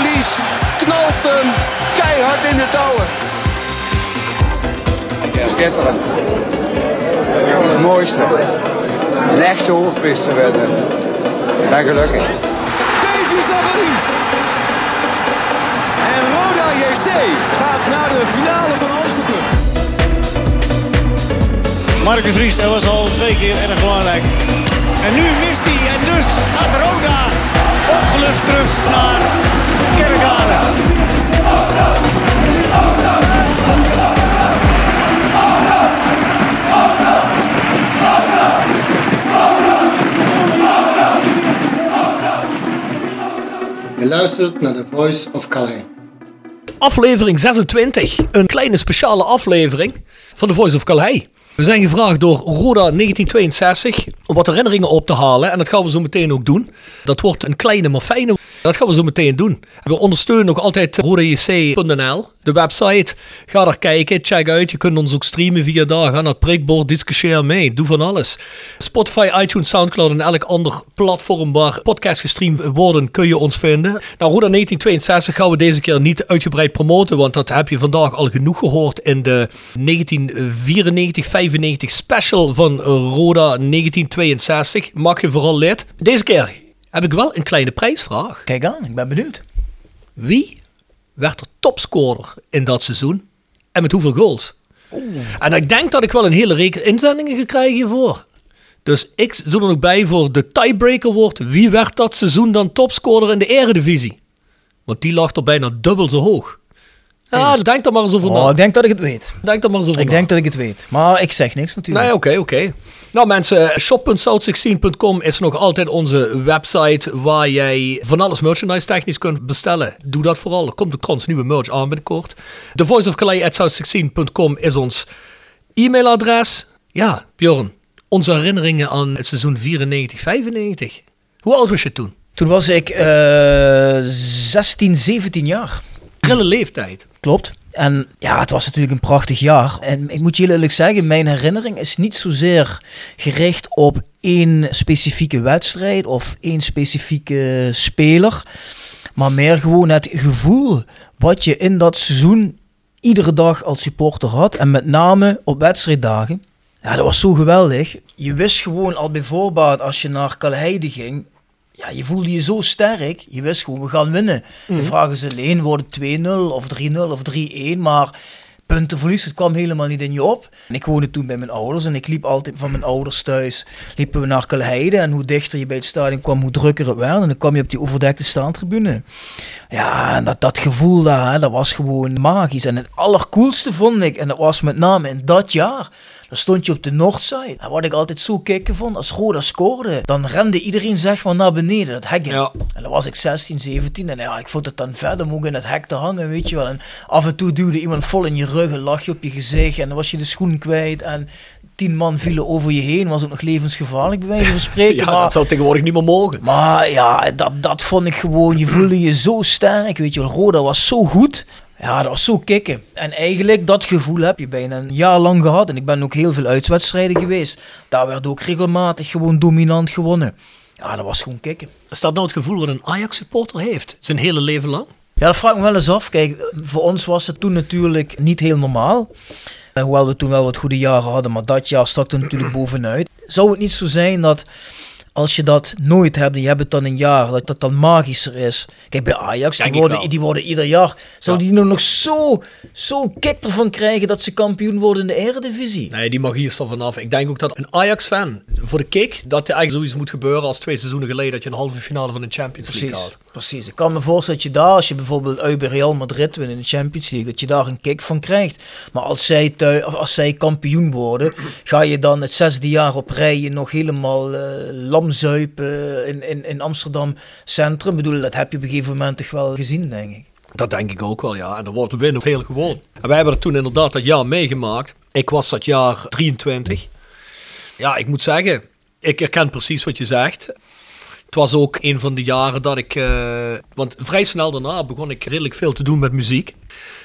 Lies, knalt hem keihard in de touwen. Schitterend. Het mooiste. Een echte hoofdprijs te winnen. Ik ben gelukkig. Davy Zavarin. En Roda JC gaat naar de finale van Amsterdam. Marcus Ries, dat was al twee keer erg belangrijk. En nu mist hij. En dus gaat Roda opgelucht terug naar luistert naar The Voice of Calais. Aflevering 26, een kleine speciale aflevering van The Voice of Calais. We zijn gevraagd door Roda 1962 om wat herinneringen op te halen. En dat gaan we zo meteen ook doen. Dat wordt een kleine maar fijne. Dat gaan we zo meteen doen. En we ondersteunen nog altijd rodajc.nl, de website. Ga daar kijken, check uit. Je kunt ons ook streamen via daar. Ga naar het prikbord, discussieer mee. Doe van alles. Spotify, iTunes, Soundcloud en elk ander platform waar podcasts gestreamd worden, kun je ons vinden. Nou, Roda 1962 gaan we deze keer niet uitgebreid promoten, want dat heb je vandaag al genoeg gehoord in de 1994-95 special van Roda 1962. Mag je vooral lid. Deze keer heb ik wel een kleine prijsvraag. Kijk aan, ik ben benieuwd. Wie werd er topscorer in dat seizoen en met hoeveel goals? En ik denk dat ik wel een hele reeks inzendingen ga krijgen hiervoor. Dus ik zit er nog bij voor de tiebreaker wordt. Wie werd dat seizoen dan topscorer in de eredivisie? Want die lag er bijna dubbel zo hoog. Ja, denk er maar eens over Oh, na. ik denk dat ik het weet. Denk er maar eens over Ik na. denk dat ik het weet. Maar ik zeg niks natuurlijk. Nee, oké, oké. Nou mensen, shop.south16.com is nog altijd onze website waar jij van alles merchandise technisch kunt bestellen. Doe dat vooral. Er komt de krans nieuwe merch aan binnenkort. The Voice of Calais at south16.com is ons e-mailadres. Ja, Bjorn, onze herinneringen aan het seizoen 94-95. Hoe oud was je toen? Toen was ik eh 16, 17 jaar. Prille leeftijd. Klopt. En ja, het was natuurlijk een prachtig jaar. En ik moet heel eerlijk zeggen, mijn herinnering is niet zozeer gericht op één specifieke wedstrijd of één specifieke speler. Maar meer gewoon het gevoel wat je in dat seizoen iedere dag als supporter had. En met name op wedstrijddagen. Ja, dat was zo geweldig. Je wist gewoon al bijvoorbeeld als je naar Kalheide ging. Ja, je voelde je zo sterk. Je wist gewoon, we gaan winnen. De vraag is alleen, wordt het 2-0 of 3-0 of 3-1. Maar puntenverlies, het kwam helemaal niet in je op. En ik woonde toen bij mijn ouders. En ik liep altijd van mijn ouders thuis. Liepen we naar Kalheide. En hoe dichter je bij het stadion kwam, hoe drukker het werd. En dan kwam je op die overdekte staantribune. Ja, en dat, dat gevoel daar, hè, dat was gewoon magisch. En het allercoolste vond ik, en dat was met name in dat jaar, dan stond je op de Noordzijde. En wat ik altijd zo kicken vond, als Roda scoorde, dan rende iedereen zeg maar naar beneden, dat hek in. Ja. En dan was ik 16, 17 en ja, ik vond het dan verder om ook in het hek te hangen, weet je wel. En af en toe duwde iemand vol in je rug, een lachje op je gezicht en dan was je de schoen kwijt en... Tien man vielen over je heen, was ook nog levensgevaarlijk bij wijze van spreken. Ja, maar- dat zou tegenwoordig niet meer mogen. maar ja, dat, dat vond ik gewoon, je voelde je zo sterk, weet je wel. Roda was zo goed. Ja, dat was zo kicken. En eigenlijk, dat gevoel heb je bijna een jaar lang gehad. En ik ben ook heel veel uitwedstrijden geweest. Daar werd ook regelmatig gewoon dominant gewonnen. Ja, dat was gewoon kicken. Is dat nou het gevoel wat een Ajax-supporter heeft? Zijn hele leven lang? Ja, dat vraag ik me wel eens af. Kijk, voor ons was het toen natuurlijk niet heel normaal. Eh, hoewel we toen wel wat goede jaren hadden, maar dat jaar stak er natuurlijk bovenuit. Zou het niet zo zijn dat als je dat nooit hebt en je hebt het dan een jaar, dat dat dan magischer is. Kijk, bij Ajax, die worden, die worden ieder jaar, zouden die nog zo, zo'n kick ervan krijgen dat ze kampioen worden in de eredivisie? Nee, die magie is er vanaf. Ik denk ook dat een Ajax-fan voor de kick, dat er eigenlijk zoiets moet gebeuren als twee seizoenen geleden dat je een halve finale van de Champions League Precies, haalt. Precies. Ik kan me voorstellen dat je daar, als je bijvoorbeeld bij Real Madrid wint in de Champions League, dat je daar een kick van krijgt. Maar als zij, als zij kampioen worden, ga je dan het zesde jaar op rij je nog helemaal eh lamzuipen in, in, in Amsterdam Centrum. Ik bedoel, dat heb je op een gegeven moment toch wel gezien, denk ik. Dat denk ik ook wel, ja. En dan wordt winnen heel gewoon. En wij hebben dat toen inderdaad dat jaar meegemaakt. Ik was dat jaar 23. Ja, ik moet zeggen, ik herken precies wat je zegt. Het was ook een van de jaren dat ik... eh, want vrij snel daarna begon ik redelijk veel te doen met muziek.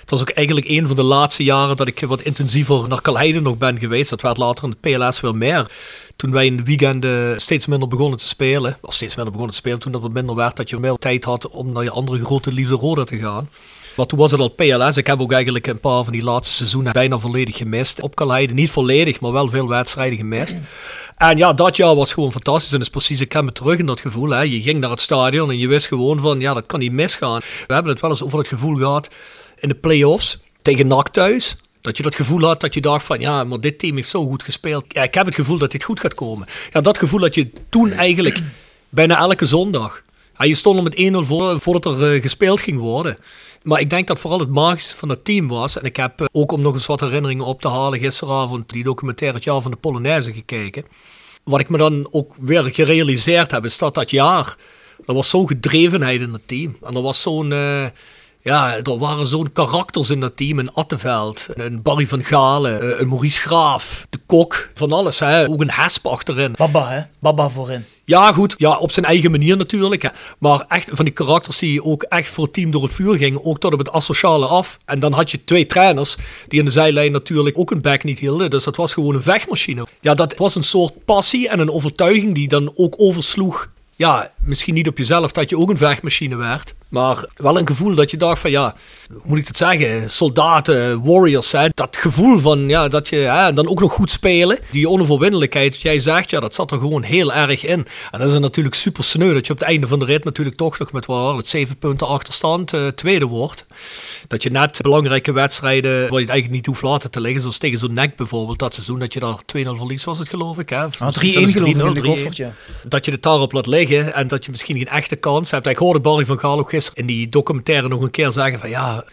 Het was ook eigenlijk een van de laatste jaren dat ik wat intensiever naar Kalheide nog ben geweest. Dat werd later in de PLS wel meer. Toen wij in de weekenden steeds minder begonnen te spelen. Of steeds minder begonnen te spelen. Toen dat wat minder werd dat je meer tijd had om naar je andere grote liefde Roda te gaan. Maar toen was het al PLS. Ik heb ook eigenlijk een paar van die laatste seizoenen bijna volledig gemist. Op Kalheide niet volledig, maar wel veel wedstrijden gemist. En ja, dat jaar was gewoon fantastisch. En dat is precies, ik ken me terug in dat gevoel. Hè. Je ging naar het stadion en je wist gewoon van, ja, dat kan niet misgaan. We hebben het wel eens over het gevoel gehad in de play-offs tegen NAC thuis. Dat je dat gevoel had dat je dacht van, ja, maar dit team heeft zo goed gespeeld. Ja, ik heb het gevoel dat dit goed gaat komen. Ja, dat gevoel had je toen eigenlijk bijna elke zondag. Ja, je stond er met 1-0 voor, voordat er eh, gespeeld ging worden. Maar ik denk dat vooral het magische van het team was. En ik heb eh, ook om nog eens wat herinneringen op te halen gisteravond die documentaire Het Jaar van de Polonaise gekeken. Wat ik me dan ook weer gerealiseerd heb, is dat dat jaar, er was zo'n gedrevenheid in het team. En er was zo'n, eh, ja, er waren zo'n karakters in dat team. Een Atteveld, een Barry van Galen, eh, een Maurice Graaf, de kok, van alles. Hè. Ook een Hesp achterin. Baba, hè? Baba voorin. Ja, goed. Ja, op zijn eigen manier natuurlijk. Hè. Maar echt van die karakters die ook echt voor het team door het vuur gingen. Ook tot op het asociale af. En dan had je twee trainers die in de zijlijn natuurlijk ook een back niet hielden. Dus dat was gewoon een vechtmachine. Ja, dat was een soort passie en een overtuiging die dan ook oversloeg. Ja, misschien niet op jezelf dat je ook een vechtmachine werd. Maar wel een gevoel dat je dacht van ja, hoe moet ik dat zeggen? Soldaten, warriors. Hè? Dat gevoel van ja, dat je hè, dan ook nog goed spelen. Die onoverwinnelijkheid, wat jij zegt, ja, dat zat er gewoon heel erg in. En dat is natuurlijk super sneu dat je op het einde van de rit natuurlijk toch nog met wel het zeven punten achterstand eh, tweede wordt. Dat je net belangrijke wedstrijden, waar je het eigenlijk niet hoeft laten te liggen, zoals tegen zo'n nek bijvoorbeeld, dat seizoen dat je daar 2-0 verlies was het geloof ik. Hè? Of Ah, 3-1 zelfs geloof ik in de 3-0, Goffert, ja. dat je het daarop laat liggen en dat je misschien geen echte kans hebt. Ik hoorde Barry van Gaal gisteren in die documentaire nog een keer zeggen van ja,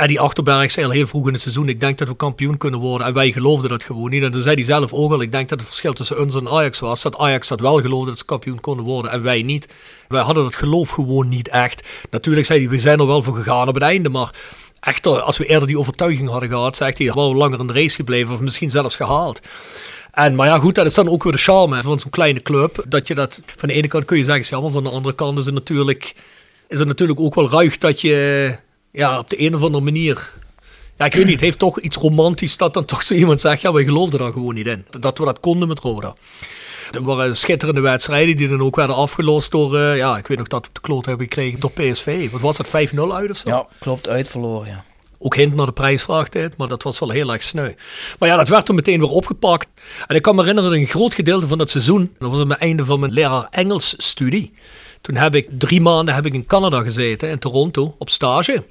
Eddie Achterberg zei al heel vroeg in het seizoen, ik denk dat we kampioen kunnen worden. En wij geloofden dat gewoon niet. En dan zei hij zelf ook al, ik denk dat het verschil tussen ons en Ajax was, dat Ajax dat wel geloofde dat ze kampioen konden worden en wij niet. Wij hadden dat geloof gewoon niet echt. Natuurlijk zei hij, we zijn er wel voor gegaan op het einde, maar echter, als we eerder die overtuiging hadden gehad, zegt hij, hadden we langer in de race gebleven of misschien zelfs gehaald. En, maar ja, goed, dat is dan ook weer de charme van zo'n kleine club. Dat je dat, van de ene kant kun je zeggen, is jammer, van de andere kant is het natuurlijk, is het natuurlijk ook wel ruig dat je, ja, op de een of andere manier, ja, ik weet niet, het heeft toch iets romantisch dat dan toch zo iemand zegt, ja, wij geloofden daar gewoon niet in. Dat we dat konden met Roda. Er waren schitterende wedstrijden die dan ook werden afgelost door, eh, ja, ik weet nog dat we de kloot hebben gekregen door PSV. Wat was dat, 5-0 uit of zo? Ja, klopt, uit verloren, ja. Ook hint naar de prijsvraagtijd, maar dat was wel heel erg sneu. Maar ja, dat werd toen meteen weer opgepakt. En ik kan me herinneren een groot gedeelte van dat seizoen, dat was aan het einde van mijn leraar Engels studie. Toen heb ik drie maanden heb ik in Canada gezeten, in Toronto, op stage.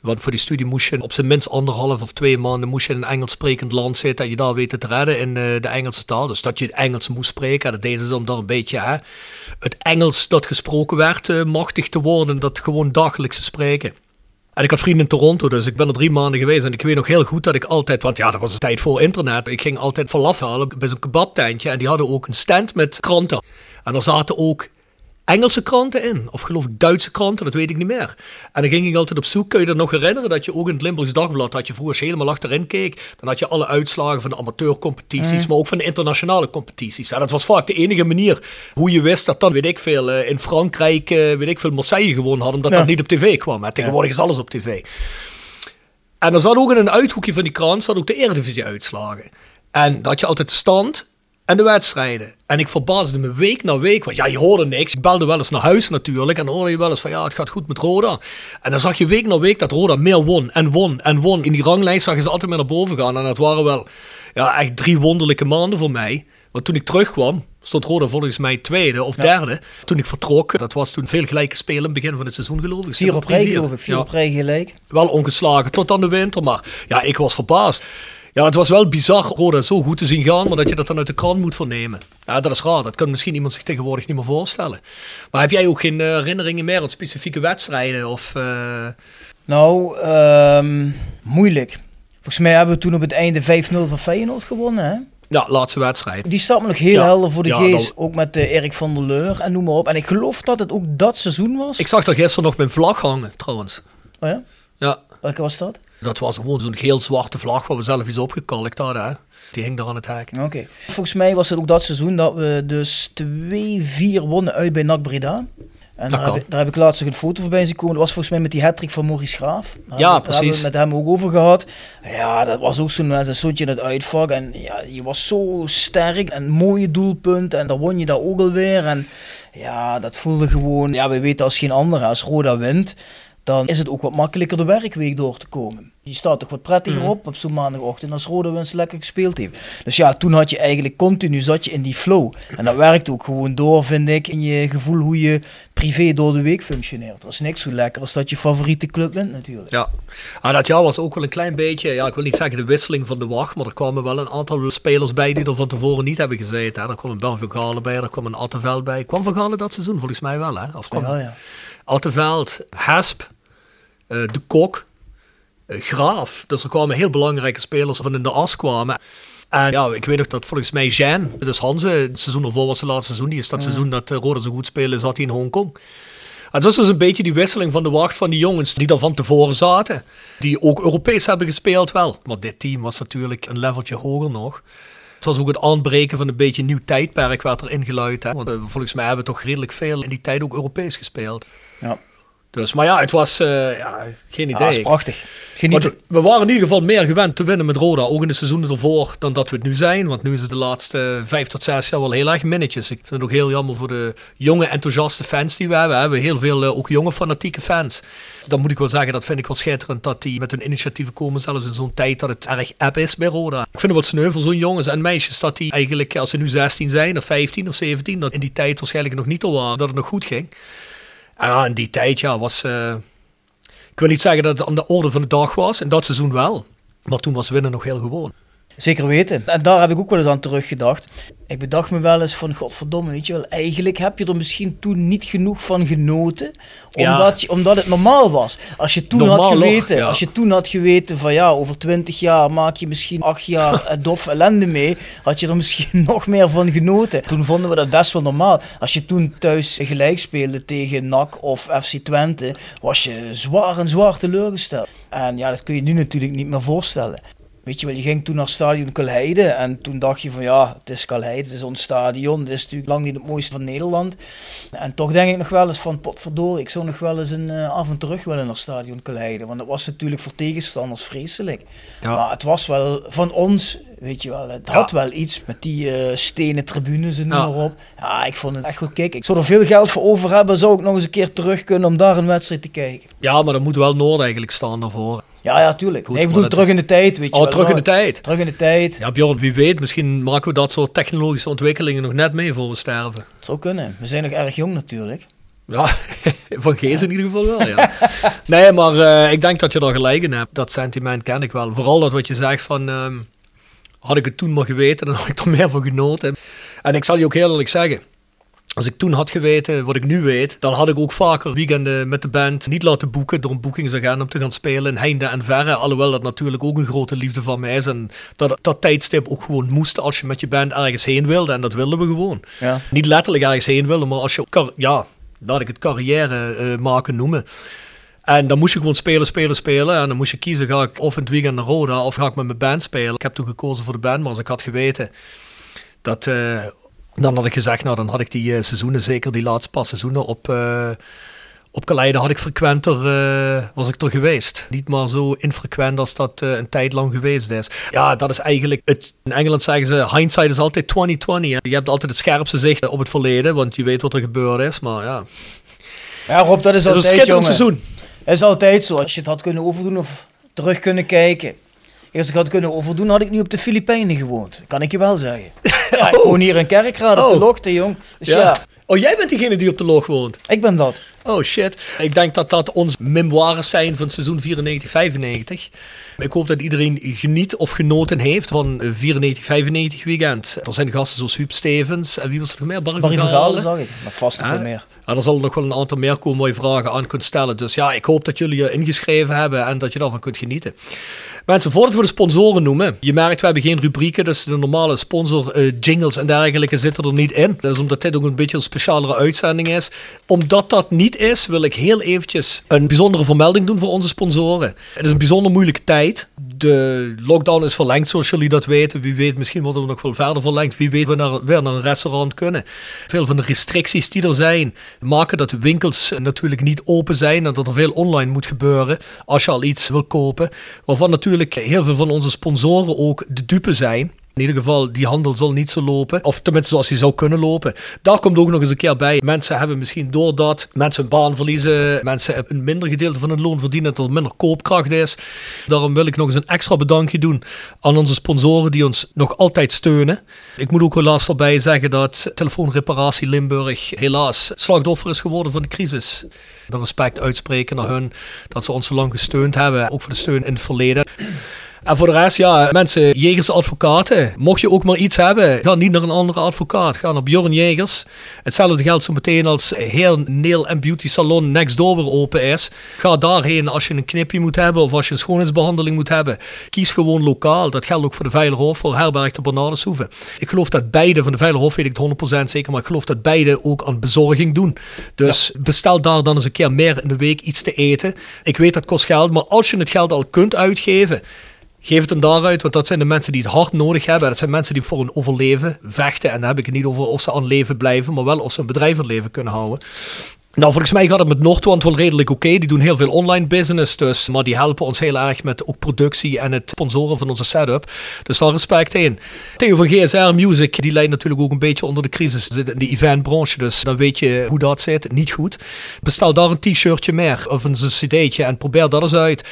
Want voor die studie moest je op zijn minst anderhalf of twee maanden moest je in een Engels sprekend land zitten en je daar weten te redden in eh, de Engelse taal. Dus dat je Engels moest spreken. En dat deden ze om daar een beetje hè, het Engels dat gesproken werd eh, machtig te worden. Dat gewoon dagelijks te spreken. En ik had vrienden in Toronto, dus ik ben er drie maanden geweest. En ik weet nog heel goed dat ik altijd, want ja, dat was een tijd voor internet. Ik ging altijd falafel halen bij zo'n kebabtentje. En die hadden ook een stand met kranten. En er zaten ook Engelse kranten in. Of geloof ik Duitse kranten, dat weet ik niet meer. En dan ging ik altijd op zoek. Kun je dat nog herinneren? Dat je ook in het Limburgs Dagblad had je vroeger je helemaal achterin keek. Dan had je alle uitslagen van de amateurcompetities, maar ook van de internationale competities. En dat was vaak de enige manier hoe je wist dat dan, weet ik veel, eh, in Frankrijk, eh, weet ik veel, Marseille gewonnen hadden. Omdat Ja. dat niet op tv kwam. Tegenwoordig is alles op tv. En er zat ook in een uithoekje van die krant zat ook de Eredivisie-uitslagen. En dat je altijd de stand en de wedstrijden. En ik verbaasde me week na week, want ja, je hoorde niks. Ik belde wel eens naar huis natuurlijk en dan hoorde je wel eens van ja, het gaat goed met Roda. En dan zag je week na week dat Roda meer won en won en won. In die ranglijst zag je ze altijd meer naar boven gaan. En dat waren wel ja, echt drie wonderlijke maanden voor mij. Want toen ik terugkwam, stond Roda volgens mij tweede of derde. Toen ik vertrok, dat was toen veel gelijke spelen in het begin van het seizoen geloof ik. Vier op rij, 3-4. geloof ik. Vier Ja op rij gelijk. wel ongeslagen tot aan de winter. Maar ja, ik was verbaasd. Ja, het was wel bizar Roda zo goed te zien gaan, maar dat je dat dan uit de krant moet vernemen. Ja, dat is raar. Dat kan misschien iemand zich tegenwoordig niet meer voorstellen. Maar heb jij ook geen eh, herinneringen meer aan specifieke wedstrijden? Of, eh, Nou, ehm, moeilijk. Volgens mij hebben we toen op het einde 5-0 van Feyenoord gewonnen, hè? ja, laatste wedstrijd. Die staat me nog heel Ja. helder voor de Ja, geest. Ook met eh, Erik van der Leur en noem maar op. En ik geloof dat het ook dat seizoen was. Ik zag daar gisteren nog mijn vlag hangen, trouwens. Oh ja? Ja, Welke was dat? dat was gewoon zo'n geel-zwarte vlag waar we zelf iets opgekalkt hadden. Hè? Die hing daar aan het hek. Oké. Volgens mij was het ook dat seizoen dat we dus 2-4 wonnen uit bij NAC Breda. En daar heb, ik, daar heb ik laatst nog een foto voorbij zien komen. Dat was volgens mij met die hattrick van Maurice Graaf. Daar Ja, hebben we- daar hebben we precies. het met hem ook over gehad. Ja, dat was ook zo'n een soortje in het uitvak. En ja, je was zo sterk en mooie doelpunt. En dan won je dat ook alweer. En ja, dat voelde gewoon... Ja, we weten als geen ander, als Roda wint, dan is het ook wat makkelijker de werkweek door te komen. Je staat toch wat prettiger Mhm. op op zo'n maandagochtend als Roda winst lekker gespeeld heeft. Dus ja, toen had je eigenlijk continu zat je in die flow. En dat werkt ook gewoon door, vind ik, in je gevoel hoe je privé door de week functioneert. Dat is niks zo lekker als dat je favoriete club wint natuurlijk. Ja, ah, dat jaar was ook wel een klein beetje, ja, ik wil niet zeggen de wisseling van de wacht, maar er kwamen wel een aantal spelers bij die er van tevoren niet hebben gezeten. Hè. Er kwam een Ben van Galen bij, er kwam een Attenveld bij. Kwam van Galen dat seizoen? Volgens mij wel, hè? Of kwam Ja, ja. Attenveld, De Kok, eh, Graaf. Dus er kwamen heel belangrijke spelers van in de as kwamen. En ja, ik weet nog dat volgens mij Jean, dus Hanze, het seizoen ervoor was het laatste seizoen, die is dat seizoen dat uh, Roda zo goed spelen, zat hij in Hongkong. Het was dus een beetje die wisseling van de wacht van die jongens die daar van tevoren zaten. Die ook Europees hebben gespeeld wel. Maar dit team was natuurlijk een leveltje hoger nog. Het was ook het aanbreken van een beetje een nieuw tijdperk werd er ingeluid. Hè? Want eh, volgens mij hebben we toch redelijk veel in die tijd ook Europees gespeeld. Ja. Dus, maar ja, het was eh, ja, geen Ja, idee. dat is prachtig. Genieten. we waren in ieder geval meer gewend te winnen met Roda, ook in de seizoenen ervoor, dan dat we het nu zijn. Want nu is het de laatste vijf tot zes jaar wel heel erg minnetjes. Ik vind het ook heel jammer voor de jonge, enthousiaste fans die we hebben. We hebben heel veel eh, ook jonge, fanatieke fans. Dan moet ik wel zeggen, dat vind ik wel schitterend dat die met hun initiatieven komen, zelfs in zo'n tijd dat het erg app is bij Roda. Ik vind het wat sneu voor zo'n jongens en meisjes, dat die eigenlijk, als ze nu 16 zijn, of 15 of 17, dat in die tijd waarschijnlijk nog niet al waren, dat het nog goed ging. En ja, in die tijd, ja, was... eh, ik wil niet zeggen dat het aan de orde van de dag was, in dat seizoen wel. Maar toen was winnen nog heel gewoon. Zeker weten. En daar heb ik ook wel eens aan teruggedacht. Ik bedacht me wel eens van, godverdomme, weet je wel, eigenlijk heb je er misschien toen niet genoeg van genoten, Ja. omdat, je, omdat het normaal was. Als je toen had nog, geweten, ja. als je toen had geweten van ja, over twintig jaar maak je misschien acht jaar eh, dof ellende mee, had je er misschien nog meer van genoten. Toen vonden we dat best wel normaal. Als je toen thuis gelijk speelde tegen NAC of FC Twente, was je zwaar en zwaar teleurgesteld. En ja, dat kun je nu natuurlijk niet meer voorstellen. Weet je wel, je ging toen naar stadion Kalheide en toen dacht je van ja, het is Kalheide, het is ons stadion, het is natuurlijk lang niet het mooiste van Nederland. En toch denk ik nog wel eens van potverdorie, ik zou nog wel eens een uh, af en terug willen naar stadion Kalheide, want dat was natuurlijk voor tegenstanders vreselijk. Ja. Maar het was wel van ons, weet je wel, het had wel iets met die uh, stenen tribunes en noem Ja. maar op. Ja, ik vond het echt goed kijken. Ik zou er veel geld voor over hebben, zou ik nog eens een keer terug kunnen om daar een wedstrijd te kijken. Ja, maar dan moet wel Noord eigenlijk staan daarvoor. Ja, ja, tuurlijk. Goed, nee, ik bedoel terug is- in de tijd, weet je Oh, wel. terug in de tijd. Terug in de tijd. Ja, Bjorn, wie weet, misschien maken we dat soort technologische ontwikkelingen nog net mee voor we sterven. Het zou kunnen. We zijn nog erg jong natuurlijk. Ja, van Gees in ieder geval wel, ja. nee, maar eh, ik denk dat je daar gelijk in hebt. Dat sentiment ken ik wel. Vooral dat wat je zegt van... ehm, had ik het toen maar geweten, dan had ik er meer van genoten. En ik zal je ook heel eerlijk zeggen... Als ik toen had geweten wat ik nu weet, dan had ik ook vaker weekenden met de band niet laten boeken door een boekingsagent om te gaan spelen in heinde en verre. Alhoewel dat natuurlijk ook een grote liefde van mij is. En dat dat tijdstip ook gewoon moest als je met je band ergens heen wilde. En dat wilden we gewoon. Ja. Niet letterlijk ergens heen willen, maar als je, ja, laat ik het carrière eh, maken noemen. En dan moest je gewoon spelen, spelen, spelen. En dan moest je kiezen, ga ik of in het weekend naar Roda of ga ik met mijn band spelen. Ik heb toen gekozen voor de band, maar als ik had geweten dat... eh, dan had ik gezegd, nou dan had ik die eh, seizoenen, zeker die laatste paar seizoenen op, eh op had ik frequenter, eh, was ik er geweest. Niet maar zo infrequent als dat een tijd lang geweest is. Ja, dat is eigenlijk, het, in Engeland zeggen ze, hindsight is altijd 2020. Hè. Je hebt altijd het scherpste zicht op het verleden, want je weet wat er gebeurd is. Maar ja, Ja, Rob, dat is een schitterend jongen. seizoen. Het is altijd zo. Als je het had kunnen overdoen of terug kunnen kijken. Als ik had kunnen overdoen, had ik nu op de Filipijnen gewoond. Kan ik je wel zeggen. Ja, ik woon hier in Kerkrade op de Oh. Lokte, jong. Dus ja. Oh, jij bent diegene die op de log woont? ik ben dat. Oh shit. Ik denk dat dat ons memoires zijn van het seizoen 94-95. Ik hoop dat iedereen geniet of genoten heeft van eh, 94-95 weekend. Er zijn gasten zoals Huub Stevens en wie was er nog meer? Barry, Barry van Galen zag ik. Maar vast nog Ah. meer. En er zal nog wel een aantal meer komen waar je vragen aan kunt stellen. Dus ja, ik hoop dat jullie je ingeschreven hebben en dat je daarvan kunt genieten. Mensen, voordat we de sponsoren noemen. Je merkt, we hebben geen rubrieken, dus de normale sponsor eh, jingles en dergelijke zitten er niet in. Dat is omdat dit ook een beetje een specialere uitzending is. Omdat dat niet is, wil ik heel eventjes een bijzondere vermelding doen voor onze sponsoren. Het is een bijzonder moeilijke tijd. De lockdown is verlengd, zoals jullie dat weten. Wie weet, misschien worden we nog wel verder verlengd. Wie weet, we naar, weer naar een restaurant kunnen. Veel van de restricties die er zijn, maken dat de winkels natuurlijk niet open zijn. En dat er veel online moet gebeuren als je al iets wil kopen. Waarvan natuurlijk heel veel van onze sponsoren ook de dupe zijn. In ieder geval, die handel zal niet zo lopen. Of tenminste zoals die zou kunnen lopen. Daar komt ook nog eens een keer bij. Mensen hebben misschien doordat mensen hun baan verliezen. Mensen een minder gedeelte van hun loon verdienen. Dat er minder koopkracht is. Daarom wil ik nog eens een extra bedankje doen aan onze sponsoren die ons nog altijd steunen. Ik moet ook helaas erbij zeggen dat Telefoonreparatie Limburg helaas slachtoffer is geworden van de crisis. De respect uitspreken naar hun dat ze ons zo lang gesteund hebben. Ook voor de steun in het verleden. En voor de rest, ja, mensen, jegers, advocaten. Mocht je ook maar iets hebben, ga niet naar een andere advocaat. Ga naar Bjorn Jegers. Hetzelfde geldt zo meteen als Heer Nail and Beauty Salon next door weer open is. Ga daarheen als je een knipje moet hebben of als je een schoonheidsbehandeling moet hebben. Kies gewoon lokaal. Dat geldt ook voor de Veilerhof, voor Herberg de Bernardeshoeve. Ik geloof dat beide, van de Veilerhof weet ik het 100% zeker, maar ik geloof dat beide ook aan bezorging doen. Dus bestel daar dan eens een keer meer in de week iets te eten. Ik weet dat kost geld, maar als je het geld al kunt uitgeven, Geef het dan daaruit, want dat zijn de mensen die het hard nodig hebben. Dat zijn mensen die voor hun overleven vechten. En dan heb ik het niet over of ze aan leven blijven, maar wel of ze een bedrijf aan leven kunnen houden. Nou, volgens mij gaat het met Noordwand wel redelijk oké. Die doen heel veel online business, dus, maar die helpen ons heel erg met ook productie en het sponsoren van onze setup. Dus daar respect in. Theo van GSR Music, die leidt natuurlijk ook een beetje onder de crisis. Zit in de eventbranche, dus dan weet je hoe dat zit. Niet goed. Bestel daar een t-shirtje meer of een cd'tje en probeer dat eens uit.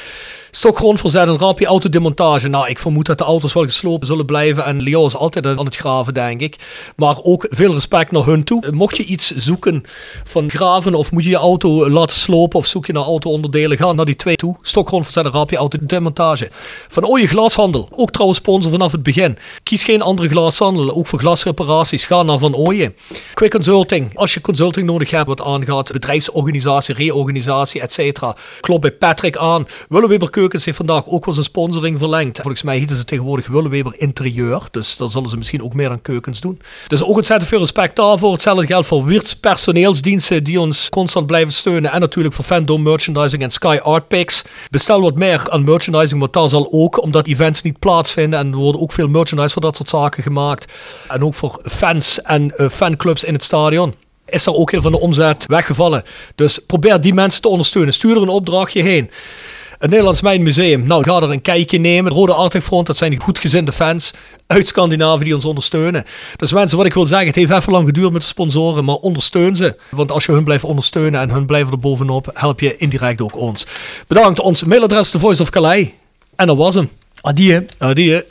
Stokgrond verzet een rapje autodemontage. Nou, ik vermoed dat de auto's wel geslopen zullen blijven. En Leo is altijd aan het graven, denk ik. Maar ook veel respect naar hun toe. Mocht je iets zoeken van graven of moet je je auto laten slopen of zoek je naar auto-onderdelen, ga naar die twee toe. Stokgrond verzet een rapje autodemontage. Van Ooije Glashandel, ook trouwens sponsor vanaf het begin. Kies geen andere glashandel, ook voor glasreparaties. Ga naar Van Ooije. Quick Consulting, als je consulting nodig hebt wat aangaat, bedrijfsorganisatie, reorganisatie, etc. Klop bij Patrick aan. Willeweber Keukens heeft vandaag ook wel zijn sponsoring verlengd. Volgens mij heten ze tegenwoordig Willeweber Interieur. Dus dan zullen ze misschien ook meer aan keukens doen. Dus ook ontzettend veel respect daarvoor. Hetzelfde geldt voor Wirtz personeelsdiensten die ons constant blijven steunen. En natuurlijk voor Fandom Merchandising en Sky Art Picks. Bestel wat meer aan merchandising, want daar zal ook, omdat events niet plaatsvinden. En er worden ook veel merchandise voor dat soort zaken gemaakt. En ook voor fans en eh, fanclubs in het stadion is er ook heel van de omzet weggevallen. Dus probeer die mensen te ondersteunen. Stuur er een opdrachtje heen. Het Nederlands Mijnmuseum. Nou, ga er een kijkje nemen. Rode Arctic dat zijn die goedgezinde fans uit Scandinavië die ons ondersteunen. Dus mensen, wat ik wil zeggen, het heeft even lang geduurd met de sponsoren, maar ondersteun ze. Want als je hun blijft ondersteunen en hun blijven er bovenop, help je indirect ook ons. Bedankt. Ons mailadres, The Voice of Calais. En dat was hem. Adieu. Adieu.